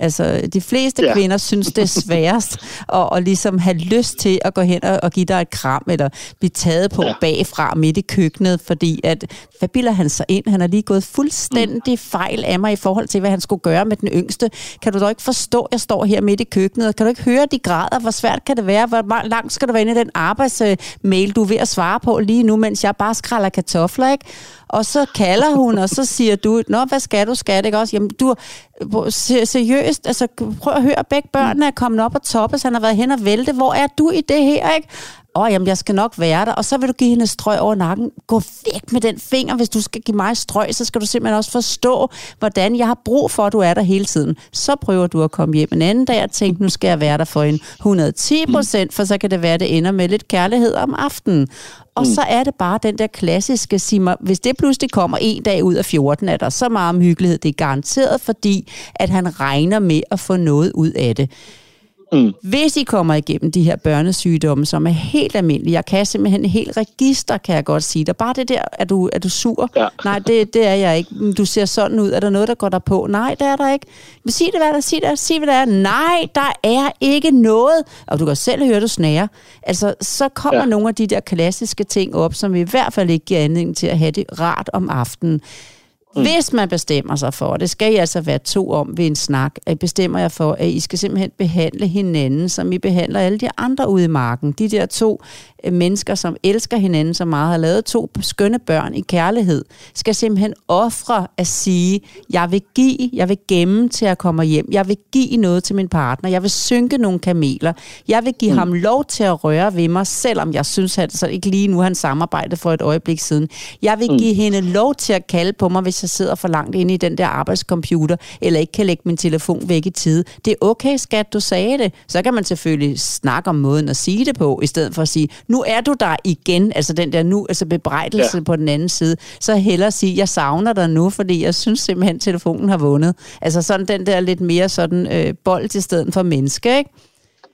Altså, de fleste ja. kvinder synes, det er sværest at, at ligesom have lyst til at gå hen og, og give dig et kram, eller blive taget på ja. bagfra midt i køkkenet, fordi at, hvad bilder han sig ind? Han har lige gået fuldstændig mm. fejl af mig i forhold til, hvad han skulle gøre med den yngste. Kan du dog ikke forstå, at jeg står her midt i køkkenet? Kan du ikke høre de grader? Hvor svært kan det være? Hvor langt skal du være inde i den arbejdsmail, du er ved at svare på lige nu, mens jeg bare skræller kartofler, ikke? Og så kalder hun, og så siger du, Nå, hvad skal du, skat, ikke også? Jamen, du, seriøst, altså prøv at høre, begge børnene er kommet op og toppe, så han har været hen og vælte. Hvor er du i det her, ikke? Åh, oh, jamen, jeg skal nok være der. Og så vil du give hende strøg over nakken. Gå væk med den finger. Hvis du skal give mig strøg, så skal du simpelthen også forstå, hvordan jeg har brug for, at du er der hele tiden. Så prøver du at komme hjem en anden dag og tænke, nu skal jeg være der for en 110 procent, for så kan det være, at det ender med lidt kærlighed om aftenen. Og mm. så er det bare den der klassiske, sig mig, hvis det pludselig kommer en dag ud af 14, er der så meget omhyggelighed. Det er garanteret, fordi at han regner med at få noget ud af det. Mm. Hvis I kommer igennem de her børnesygdomme, som er helt almindelige, jeg kan simpelthen helt register, kan jeg godt sige dig. Bare det der, er du, er du sur? Ja. Nej, det, det er jeg ikke. Du ser sådan ud. Er der noget, der går der på? Nej, det er der ikke. Men sig det, hvad der sig det, sig hvad der er. Nej, der er ikke noget. Og du kan selv høre, du snager. Altså, så kommer ja. nogle af de der klassiske ting op, som i hvert fald ikke giver anledning til at have det rart om aftenen. Mm. Hvis man bestemmer sig for, og det skal I altså være to om ved en snak, at bestemmer jeg for, at I skal simpelthen behandle hinanden, som I behandler alle de andre ude i marken. De der to øh, mennesker, som elsker hinanden så meget, har lavet to skønne børn i kærlighed, skal simpelthen ofre at sige, jeg vil give, jeg vil gemme til at komme hjem, jeg vil give noget til min partner, jeg vil synke nogle kameler, jeg vil give mm. ham lov til at røre ved mig, selvom jeg synes, at så ikke lige nu han samarbejde for et øjeblik siden. Jeg vil mm. give hende lov til at kalde på mig, hvis jeg sidder for langt inde i den der arbejdscomputer, eller ikke kan lægge min telefon væk i tide. Det er okay, skat, du sagde det. Så kan man selvfølgelig snakke om måden at sige det på, i stedet for at sige, nu er du der igen, altså den der nu, altså bebrejdelse ja. på den anden side. Så hellere sige, jeg savner dig nu, fordi jeg synes simpelthen, at telefonen har vundet. Altså sådan den der lidt mere sådan øh, bold i stedet for menneske, ikke?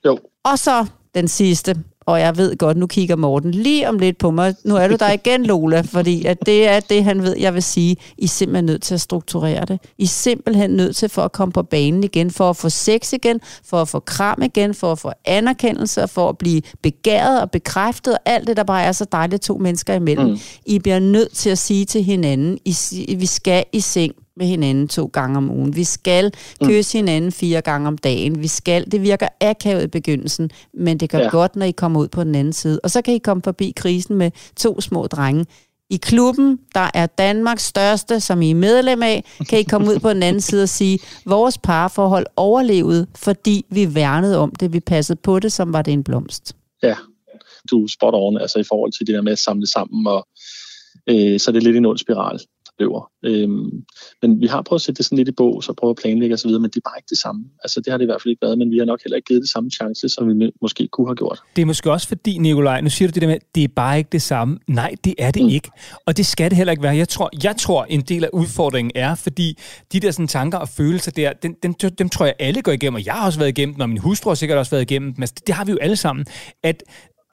Jo. Og så den sidste, og jeg ved godt, nu kigger Morten lige om lidt på mig. Nu er du der igen, Lola, fordi at det er det, han ved, jeg vil sige. I er simpelthen nødt til at strukturere det. I er simpelthen nødt til for at komme på banen igen, for at få sex igen, for at få kram igen, for at få anerkendelse, for at blive begæret og bekræftet, og alt det, der bare er så dejligt to mennesker imellem. Mm. I bliver nødt til at sige til hinanden, I, vi skal i seng med hinanden to gange om ugen. Vi skal mm. kysse mm. hinanden fire gange om dagen. Vi skal, det virker akavet i begyndelsen, men det gør ja. godt, når I kommer ud på den anden side. Og så kan I komme forbi krisen med to små drenge. I klubben, der er Danmarks største, som I er medlem af, kan I komme ud på den anden side og sige, vores parforhold overlevede, fordi vi værnede om det, vi passede på det, som var det en blomst. Ja, du spot on, altså i forhold til det der med at samle sammen, og øh, så er det lidt en ond spiral løber. Øhm, men vi har prøvet at sætte det sådan lidt i bog, så prøve at planlægge osv., men det er bare ikke det samme. Altså det har det i hvert fald ikke været, men vi har nok heller ikke givet det samme chance, som vi måske kunne have gjort. Det er måske også fordi, Nikolaj, nu siger du det der med, det er bare ikke det samme. Nej, det er det mm. ikke. Og det skal det heller ikke være. Jeg tror, jeg tror en del af udfordringen er, fordi de der sådan, tanker og følelser der, dem, dem, dem tror jeg alle går igennem, og jeg har også været igennem, og min hustru har sikkert også været igennem men altså, det har vi jo alle sammen, at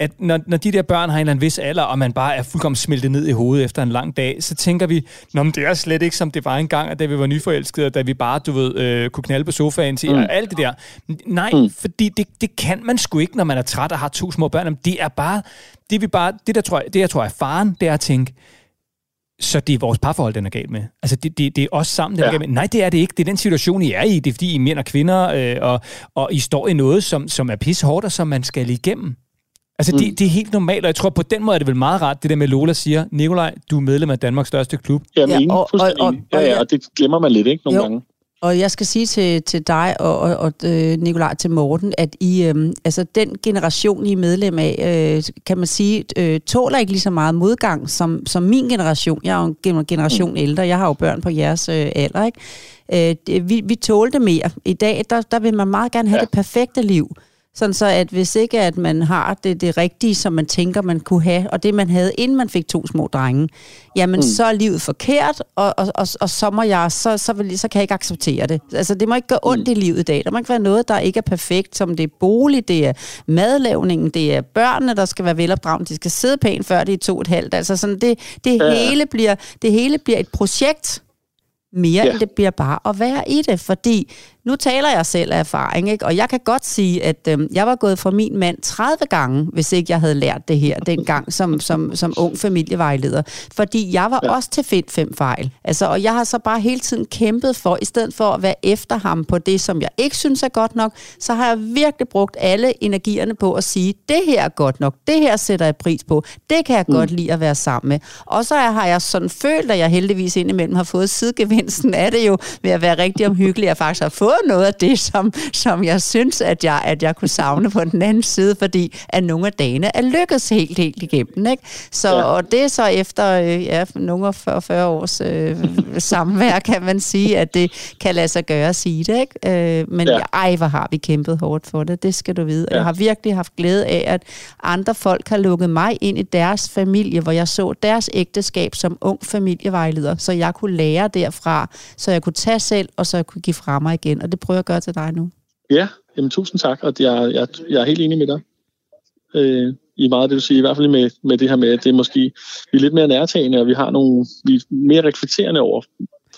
at når, når de der børn har en eller anden vis alder, og man bare er fuldkommen smeltet ned i hovedet efter en lang dag, så tænker vi, Nå, men det er slet ikke som det var engang, at da vi var nyforelskede, og da vi bare, du ved, øh, kunne knalde på sofaen til, mm. og alt det der. Nej, mm. fordi det, det kan man sgu ikke, når man er træt og har to små børn. Det er bare, det vi bare, det der tror jeg, det jeg tror er faren, det er at tænke, så det er vores parforhold, den er galt med. Altså, det, det, det er os sammen, den ja. er galt med. Nej, det er det ikke. Det er den situation, I er i. Det er, fordi I er mænd og kvinder, øh, og, og I står i noget, som, som er pissehårdt, og som man skal igennem. Altså, mm. det, det er helt normalt, og jeg tror, på den måde er det vel meget rart, det der med, Lola siger, Nikolaj, du er medlem af Danmarks største klub. Jamen, ja, og, og, og, og, ja, ja, og det glemmer man lidt, ikke, nogle jo. gange. Og jeg skal sige til, til dig og, og, og øh, Nikolaj til Morten, at I, øh, altså den generation, I er medlem af, øh, kan man sige, øh, tåler ikke lige så meget modgang som, som min generation. Jeg er jo en generation mm. ældre, jeg har jo børn på jeres øh, alder, ikke? Øh, det, vi, vi tålte mere. I dag, der, der vil man meget gerne have ja. det perfekte liv. Sådan så, at hvis ikke at man har det, det rigtige, som man tænker, man kunne have, og det man havde, inden man fik to små drenge, jamen mm. så er livet forkert, og, og, og, og så, må jeg, så, så, vil, så kan jeg ikke acceptere det. Altså det må ikke gå ondt mm. i livet i dag. Der må ikke være noget, der ikke er perfekt, som det er bolig, det er madlavningen, det er børnene, der skal være velopdragende, de skal sidde pænt, før de er to et halvt. Altså sådan, det, det, ja. hele bliver, det hele bliver et projekt, mere ja. end det bliver bare at være i det, fordi nu taler jeg selv af erfaring, ikke? og jeg kan godt sige, at øh, jeg var gået fra min mand 30 gange, hvis ikke jeg havde lært det her dengang som, som, som ung familievejleder. Fordi jeg var ja. også til find fem fejl. Altså, og jeg har så bare hele tiden kæmpet for, i stedet for at være efter ham på det, som jeg ikke synes er godt nok, så har jeg virkelig brugt alle energierne på at sige, det her er godt nok, det her sætter jeg pris på, det kan jeg mm. godt lide at være sammen med. Og så har jeg sådan følt, at jeg heldigvis indimellem har fået sidegevinsten af det jo, ved at være rigtig omhyggelig, at faktisk har fået noget af det, som, som jeg synes, at jeg, at jeg kunne savne på den anden side, fordi at nogle af dagene er lykkedes helt, helt igennem. Ikke? Så, ja. Og det er så efter øh, ja, nogle af 40, 40 års øh, samvær, kan man sige, at det kan lade sig gøre at sige det. Ikke? Øh, men ja. ej, hvor har vi kæmpet hårdt for det, det skal du vide. Ja. Jeg har virkelig haft glæde af, at andre folk har lukket mig ind i deres familie, hvor jeg så deres ægteskab som ung familievejleder, så jeg kunne lære derfra, så jeg kunne tage selv, og så jeg kunne give fra mig igen. Og det prøver jeg at gøre til dig nu. Ja, jamen, tusind tak, og jeg, jeg, jeg er helt enig med dig. Øh, I meget det, du siger, i hvert fald med, med det her med, at det er måske, vi er lidt mere nærtagende, og vi har nogle, vi er mere reflekterende over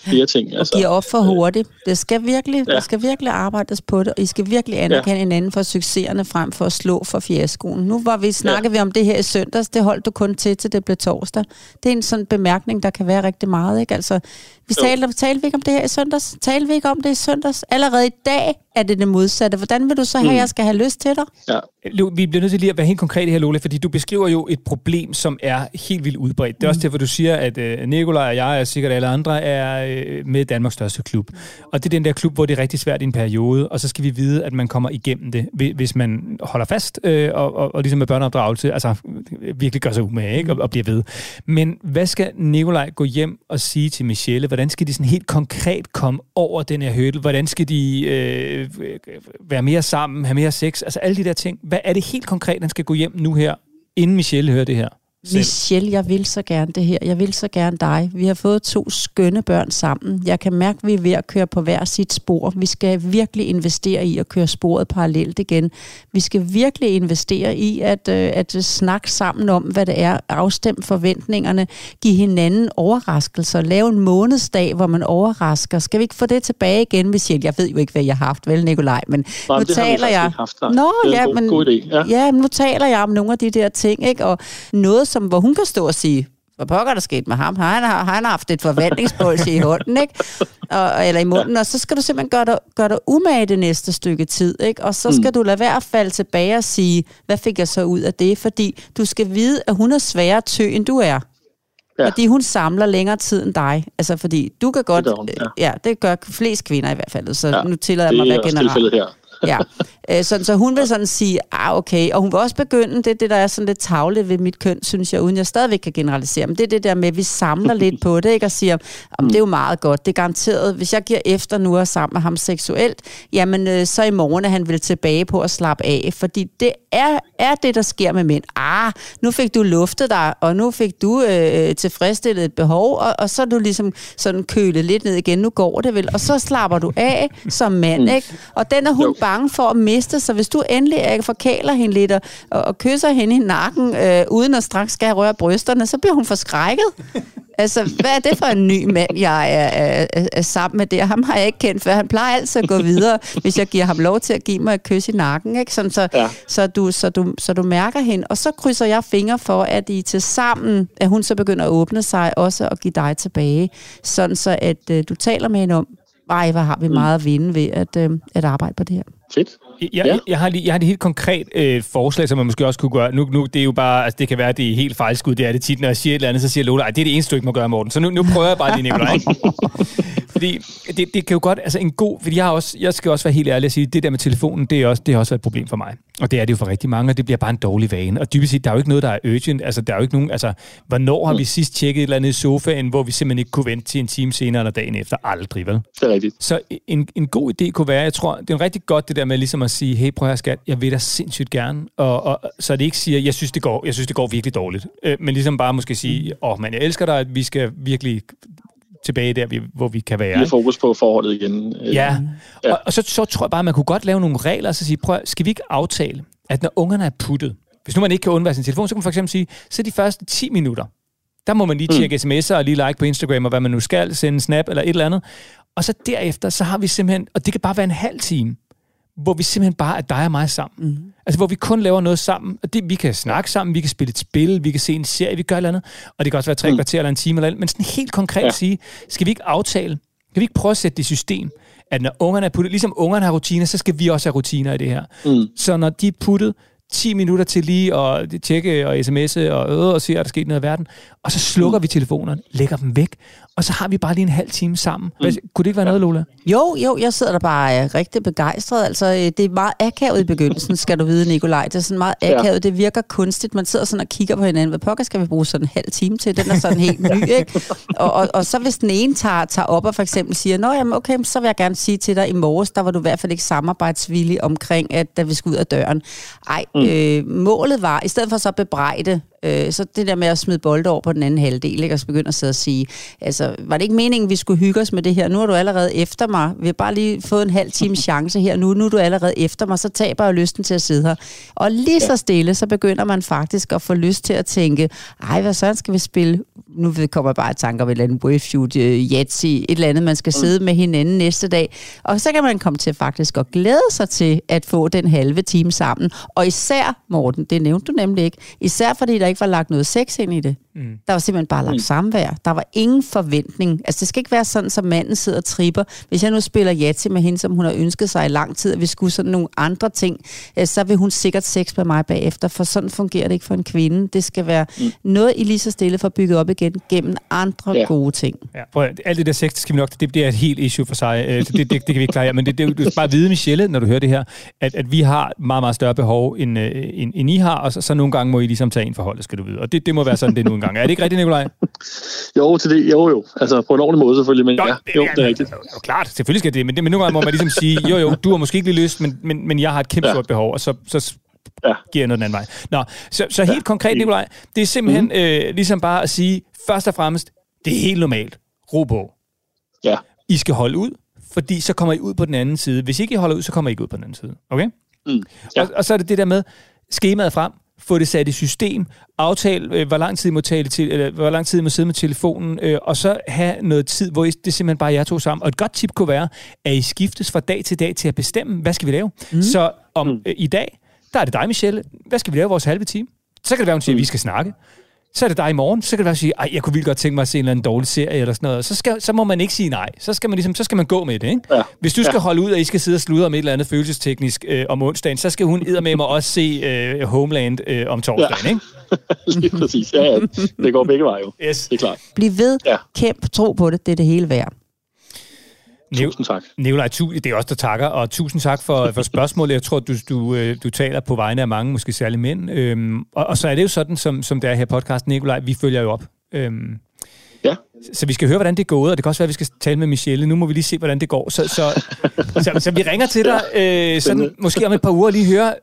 flere ting. Og altså, giver op for hurtigt. Det skal virkelig, ja. Der skal virkelig arbejdes på det, og I skal virkelig anerkende ja. hinanden for succeserne frem for at slå for fiaskoen. Nu var vi snakket ja. vi om det her i søndags, det holdt du kun til, til det blev torsdag. Det er en sådan bemærkning, der kan være rigtig meget. Ikke? Altså, vi talte, talte vi ikke om det her i søndags? Talte vi ikke om det i søndags? Allerede i dag er det det modsatte. Hvordan vil du så have, mm. at jeg skal have lyst til dig? Ja. Vi bliver nødt til lige at være helt konkrete her, Lola, fordi du beskriver jo et problem, som er helt vildt udbredt. Det er mm. også derfor, du siger, at uh, Nikolaj og jeg, og sikkert alle andre, er uh, med Danmarks største klub. Og det er den der klub, hvor det er rigtig svært i en periode, og så skal vi vide, at man kommer igennem det, hvis man holder fast uh, og, og, og ligesom med børneopdragelse, altså virkelig gør sig umage ikke? Og, og bliver ved. Men hvad skal Nikolaj gå hjem og sige til Michelle? Hvordan skal de sådan helt konkret komme over den her hurdle? Hvordan skal de øh, være mere sammen, have mere sex? Altså alle de der ting. Hvad er det helt konkret, han skal gå hjem nu her, inden Michelle hører det her? Selv. Michelle, jeg vil så gerne det her. Jeg vil så gerne dig. Vi har fået to skønne børn sammen. Jeg kan mærke, at vi er ved at køre på hver sit spor. Vi skal virkelig investere i at køre sporet parallelt igen. Vi skal virkelig investere i at, øh, at snakke sammen om, hvad det er, afstemme forventningerne, give hinanden overraskelser, lave en månedsdag, hvor man overrasker. Skal vi ikke få det tilbage igen, Michelle? Jeg ved jo ikke, hvad jeg har haft, vel, Nikolaj, men Nej, nu taler jeg... Haft, Nå, ja, god, men, god idé. Ja. ja, men nu taler jeg om nogle af de der ting, ikke? og noget, som, hvor hun kan stå og sige, hvad pokker der sket med ham? Han har, han har haft et forventningspål i hånden, ikke? Og, eller i munden, og så skal du simpelthen gøre dig, gøre dig umage det næste stykke tid, ikke? Og så skal mm. du lade være at falde tilbage og sige, hvad fik jeg så ud af det? Fordi du skal vide, at hun er sværere tø, end du er. Ja. Fordi hun samler længere tid end dig. Altså, fordi du kan godt... Det hun, ja. ja, det gør flest kvinder i hvert fald. Så ja, nu tillader jeg mig at være generelt. her ja. Øh, så, så hun vil sådan sige, ah okay, og hun vil også begynde, det det, der er sådan lidt tavle ved mit køn, synes jeg, uden jeg stadigvæk kan generalisere, men det er det der med, at vi samler lidt på det, ikke, og siger, om det er jo meget godt, det er garanteret, hvis jeg giver efter nu og sammen med ham seksuelt, jamen øh, så i morgen er han vel tilbage på at slappe af, fordi det er, er det, der sker med mænd. Ah, nu fik du luftet dig, og nu fik du øh, tilfredsstillet et behov, og, og så er du ligesom sådan kølet lidt ned igen, nu går det vel, og så slapper du af som mand, mm. ikke? Og den er hun bange for at miste, så hvis du endelig er, forkæler hende lidt og, og kysser hende i nakken, øh, uden at straks skal røre brysterne, så bliver hun forskrækket. Altså, hvad er det for en ny mand, jeg er, er, er, er sammen med det? Ham har jeg ikke kendt før. Han plejer altid at gå videre, hvis jeg giver ham lov til at give mig et kys i nakken. Ikke? Sådan, så, ja. så, du, så, du, så du mærker hende. Og så krydser jeg fingre for, at I til sammen, at hun så begynder at åbne sig også og give dig tilbage. Sådan så, at uh, du taler med hende om, ej, hvor har vi mm. meget at vinde ved at, uh, at arbejde på det her. Fedt. Jeg, ja. jeg, har, lige, jeg har et helt konkret øh, forslag, som man måske også kunne gøre. Nu, nu det er jo bare, altså det kan være, at det er helt fejlskud, det er det tit, når jeg siger et eller andet, så siger Lola, det er det eneste, du ikke må gøre, Morten. Så nu, nu prøver jeg bare lige, Nicolaj. fordi det, det, kan jo godt, altså en god, fordi jeg, har også, jeg skal også være helt ærlig at sige, det der med telefonen, det er også, det har også været et problem for mig. Og det er det jo for rigtig mange, og det bliver bare en dårlig vane. Og dybest set, der er jo ikke noget, der er urgent. Altså, der er jo ikke nogen, altså, hvornår har vi sidst tjekket et eller andet i sofaen, hvor vi simpelthen ikke kunne vente til en time senere eller dagen efter? Aldrig, vel? Det er rigtigt. Så en, en god idé kunne være, jeg tror, det er rigtig godt det der med ligesom at sige, hey, prøv at skat, jeg vil da sindssygt gerne. Og, og, så det ikke siger, jeg synes, det går, jeg synes, det går virkelig dårligt. Øh, men ligesom bare måske sige, åh, oh, men jeg elsker dig, at vi skal virkelig tilbage der, hvor vi kan være. Vi fokus på forholdet igen. Øh, ja, ja. Og, og så, så tror jeg bare, at man kunne godt lave nogle regler, og så sige, prøv, skal vi ikke aftale, at når ungerne er puttet, hvis nu man ikke kan undvære sin telefon, så kan man for eksempel sige, så de første 10 minutter, der må man lige tjekke mm. sms'er og lige like på Instagram og hvad man nu skal, sende snap eller et eller andet. Og så derefter, så har vi simpelthen, og det kan bare være en halv time, hvor vi simpelthen bare er dig og mig sammen. Mm. Altså, hvor vi kun laver noget sammen. Og det, vi kan snakke sammen, vi kan spille et spil, vi kan se en serie, vi gør et eller andet. Og det kan også være tre mm. kvarter eller en time eller andet. Men sådan helt konkret ja. sige, skal vi ikke aftale, kan vi ikke prøve at sætte det i system, at når ungerne er puttet, ligesom ungerne har rutiner, så skal vi også have rutiner i det her. Mm. Så når de er puttet, 10 minutter til lige at tjekke og sms'e og øde og se, at der er sket noget i verden. Og så slukker mm. vi telefonerne, lægger dem væk, og så har vi bare lige en halv time sammen. Hvad, mm. Kunne det ikke være noget, Lola? Jo, jo, jeg sidder der bare øh, rigtig begejstret. Altså, øh, det er meget akavet i begyndelsen, skal du vide, Nikolaj. Det er sådan meget akavet. Ja. Det virker kunstigt. Man sidder sådan og kigger på hinanden. Hvad pokker skal vi bruge sådan en halv time til? Den er sådan helt ny, ikke? Og, og, og så hvis den ene tager, tager op og for eksempel siger, Nå, jamen, okay, så vil jeg gerne sige til dig, i morges, der var du i hvert fald ikke samarbejdsvillig omkring, at da vi skulle ud af døren. Ej, mm. øh, målet var, i stedet for så at bebrejde, øh, så det der med at smide bolde over på den anden halvdel, ikke? og så begynde at sidde og sige, altså, var det ikke meningen, vi skulle hygge os med det her? Nu er du allerede efter mig. Vi har bare lige fået en halv time chance her. Nu, nu er du allerede efter mig, så taber jeg lysten til at sidde her. Og lige så stille, så begynder man faktisk at få lyst til at tænke, ej, hvad så skal vi spille? Nu kommer jeg bare i tanke om et eller andet Waveshoot, uh, Yahtzee, et eller andet, man skal mm. sidde med hinanden næste dag. Og så kan man komme til faktisk at glæde sig til at få den halve time sammen. Og især, Morten, det nævnte du nemlig ikke, især fordi der ikke var lagt noget sex ind i det. Mm. Der var simpelthen bare lagt mm. samvær. Der var ingen forventning. Altså, det skal ikke være sådan, som manden sidder og tripper. Hvis jeg nu spiller Yatzy med hende, som hun har ønsket sig i lang tid, at vi skulle sådan nogle andre ting, øh, så vil hun sikkert sex med mig bagefter, for sådan fungerer det ikke for en kvinde. Det skal være mm. noget, I lige så stille får bygget op igen gennem andre ja. gode ting. Ja, prøv, alt det der sex, det skal vi nok, det, det er et helt issue for sig. Øh, det, det, det, det kan vi ikke klare. Men det, det, du skal bare vide, Michelle, når du hører det her, at, at vi har meget, meget større behov, end, øh, end, end I har, og så, så nogle gange må I ligesom tage en forhold, skal du vide. Og det, det må være sådan, det nu engang. Er det ikke rigtigt, Nikolaj? jo, til det, jo, jo. Altså på en ordentlig måde selvfølgelig, men jo, ja, jo, det er rigtigt. Jo, klart, selvfølgelig skal det, men, det, men nogle gange må man ligesom sige, jo, jo, du har måske ikke lige lyst, men, men, men jeg har et kæmpe ja. stort behov, og så, så ja. giver jeg noget den anden vej. Nå, så, så helt ja. konkret, Nikolaj, det er simpelthen mm-hmm. øh, ligesom bare at sige, først og fremmest, det er helt normalt. Ro på. Ja. I skal holde ud, fordi så kommer I ud på den anden side. Hvis ikke I holder ud, så kommer I ikke ud på den anden side. Okay? Mm. Ja. Og, og så er det det der med, skemaet frem, få det sat i system, aftale, øh, hvor lang tid I må tale til, eller hvor lang tid I må sidde med telefonen, øh, og så have noget tid, hvor I, det er simpelthen bare jer to sammen. Og et godt tip kunne være, at I skiftes fra dag til dag til at bestemme, hvad skal vi lave. Mm. Så om mm. øh, i dag, der er det dig, Michelle. Hvad skal vi lave vores halve time? Så kan det være, hun siger, at vi skal snakke så er det dig i morgen. Så kan det være at sige, at jeg kunne vildt godt tænke mig at se en eller anden dårlig serie eller sådan noget. Så, skal, så må man ikke sige nej. Så skal man, ligesom, så skal man gå med det. Ikke? Ja. Hvis du skal ja. holde ud, at I skal sidde og sludre om et eller andet følelsesteknisk øh, om onsdagen, så skal hun med mig også se øh, Homeland øh, om torsdagen. Ja. Ikke? Lige præcis. Ja, ja. Det går begge veje jo. Yes. Det er klart. Bliv ved. Ja. Kæmp. Tro på det. Det er det hele værd. Tusind tak. Nikolaj, det er også der takker, og tusind tak for, for spørgsmålet. Jeg tror, du, du, øh, du taler på vegne af mange, måske særligt mænd. Øhm, og, og så er det jo sådan, som, som det er her podcast, Nikolaj, vi følger jo op. Øhm, ja. Så vi skal høre, hvordan det går, og det kan også være, at vi skal tale med Michelle. Nu må vi lige se, hvordan det går. Så, så, så, så vi ringer til dig, øh, sådan, måske om et par uger, lige høre,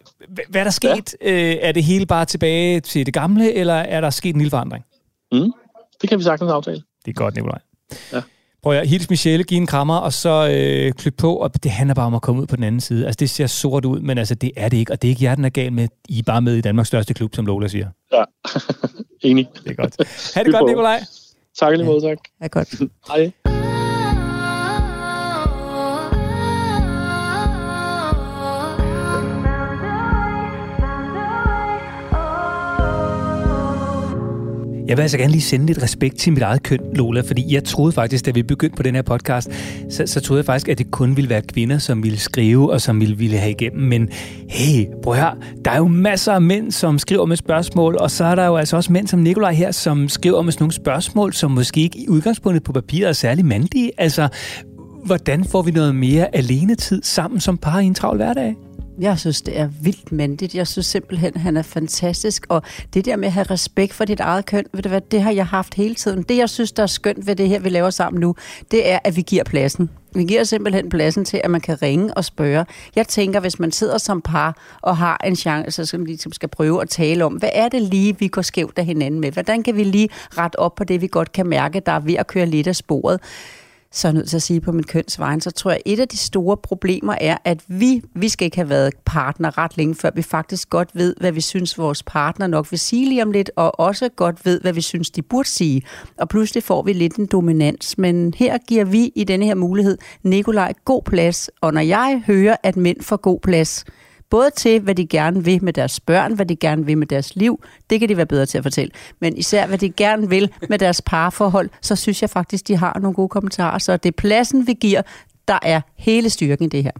hvad der er sket. Ja. Øh, er det hele bare tilbage til det gamle, eller er der sket en lille forandring? Mm, det kan vi sagtens aftale. Det er godt, Nikolaj. Ja. Prøv at hils Michelle, give en krammer, og så øh, klip på, og det handler bare om at komme ud på den anden side. Altså, det ser sort ud, men altså, det er det ikke, og det er ikke jer, den er gal med. I er bare med i Danmarks største klub, som Lola siger. Ja, enig. Det er godt. Ha' det godt, Nikolaj. Tak lige måde, tak. Ja, godt. Hej. Jeg vil altså gerne lige sende lidt respekt til mit eget køn, Lola, fordi jeg troede faktisk, da vi begyndte på den her podcast, så, så troede jeg faktisk, at det kun ville være kvinder, som ville skrive og som ville, ville have igennem. Men hey, prøv her, der er jo masser af mænd, som skriver med spørgsmål, og så er der jo altså også mænd som Nikolaj her, som skriver med sådan nogle spørgsmål, som måske ikke i udgangspunktet på papiret er særlig mandige. Altså, hvordan får vi noget mere alenetid sammen som par i en travl hverdag? Jeg synes, det er vildt mandigt. Jeg synes simpelthen, han er fantastisk. Og det der med at have respekt for dit eget køn, ved du hvad, det har jeg haft hele tiden. Det, jeg synes, der er skønt ved det her, vi laver sammen nu, det er, at vi giver pladsen. Vi giver simpelthen pladsen til, at man kan ringe og spørge. Jeg tænker, hvis man sidder som par og har en chance, som ligesom skal prøve at tale om, hvad er det lige, vi går skævt af hinanden med? Hvordan kan vi lige rette op på det, vi godt kan mærke, der er ved at køre lidt af sporet? Så er jeg nødt til at sige på min vegne så tror jeg, at et af de store problemer er, at vi, vi skal ikke have været partner ret længe, før vi faktisk godt ved, hvad vi synes, vores partner nok vil sige lige om lidt, og også godt ved, hvad vi synes, de burde sige. Og pludselig får vi lidt en dominans. Men her giver vi i denne her mulighed Nikolaj god plads, og når jeg hører, at mænd får god plads, Både til, hvad de gerne vil med deres børn, hvad de gerne vil med deres liv, det kan de være bedre til at fortælle. Men især, hvad de gerne vil med deres parforhold, så synes jeg faktisk, de har nogle gode kommentarer. Så det er pladsen, vi giver, der er hele styrken i det her.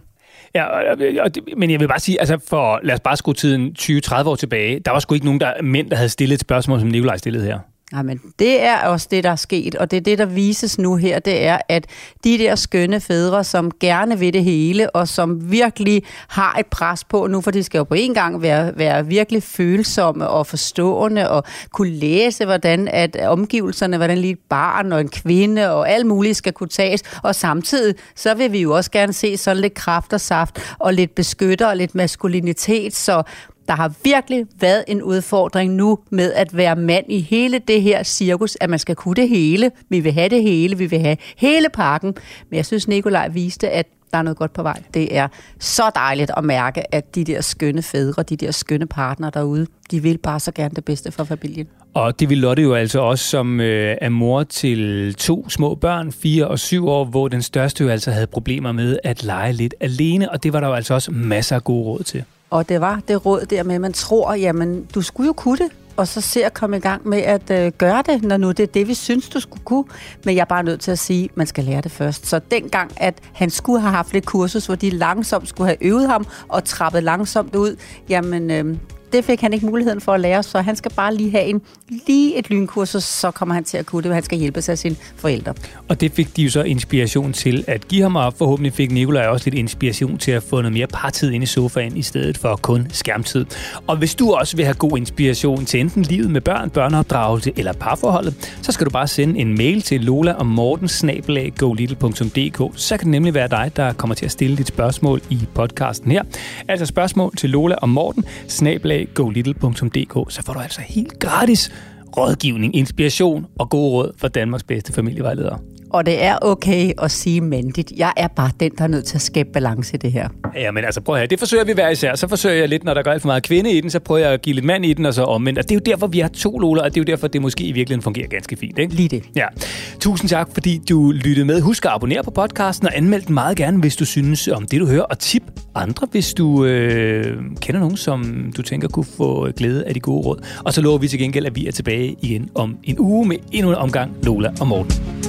Ja, og, og, men jeg vil bare sige, altså for, lad os bare skrue tiden 20-30 år tilbage, der var sgu ikke nogen der, mænd, der havde stillet et spørgsmål, som Nikolaj stillede her. Jamen, det er også det, der er sket, og det er det, der vises nu her, det er, at de der skønne fædre, som gerne vil det hele, og som virkelig har et pres på nu, for de skal jo på en gang være, være virkelig følsomme og forstående, og kunne læse, hvordan at omgivelserne, hvordan lige et barn og en kvinde og alt muligt skal kunne tages, og samtidig, så vil vi jo også gerne se sådan lidt kraft og saft, og lidt beskytter og lidt maskulinitet, så der har virkelig været en udfordring nu med at være mand i hele det her cirkus, at man skal kunne det hele. Vi vil have det hele, vi vil have hele pakken. Men jeg synes, Nikolaj viste, at der er noget godt på vej. Det er så dejligt at mærke, at de der skønne fædre, de der skønne partner derude, de vil bare så gerne det bedste for familien. Og det vil Lotte jo altså også, som øh, er mor til to små børn, fire og syv år, hvor den største jo altså havde problemer med at lege lidt alene, og det var der jo altså også masser af gode råd til. Og det var det råd der med, at man tror, jamen, du skulle jo kunne det, og så se at komme i gang med at øh, gøre det, når nu det er det, vi synes, du skulle kunne. Men jeg er bare nødt til at sige, at man skal lære det først. Så dengang, at han skulle have haft et kursus, hvor de langsomt skulle have øvet ham og trappet langsomt ud, jamen, øh, det fik han ikke muligheden for at lære, så han skal bare lige have en, lige et lynkursus, så kommer han til at kunne det, og han skal hjælpe sig af sine forældre. Og det fik de jo så inspiration til at give ham, og forhåbentlig fik Nikolaj også lidt inspiration til at få noget mere partid ind i sofaen, i stedet for kun skærmtid. Og hvis du også vil have god inspiration til enten livet med børn, børneopdragelse eller parforholdet, så skal du bare sende en mail til Lola og Morten så kan det nemlig være dig, der kommer til at stille dit spørgsmål i podcasten her. Altså spørgsmål til Lola og Morten, snabelag golittle.dk, så får du altså helt gratis rådgivning, inspiration og gode råd fra Danmarks bedste familievejledere og det er okay at sige mandigt. Jeg er bare den, der er nødt til at skabe balance i det her. Ja, men altså prøv høre, det forsøger vi hver især. Så forsøger jeg lidt, når der går alt for meget kvinde i den, så prøver jeg at give lidt mand i den, og så omvendt. Og det er jo derfor, vi har to loler, og det er jo derfor, det måske i virkeligheden fungerer ganske fint. Ikke? Lige det. Ja. Tusind tak, fordi du lyttede med. Husk at abonnere på podcasten og anmeld den meget gerne, hvis du synes om det, du hører. Og tip andre, hvis du øh, kender nogen, som du tænker kunne få glæde af de gode råd. Og så lover vi til gengæld, at vi er tilbage igen om en uge med endnu en omgang Lola og Morten.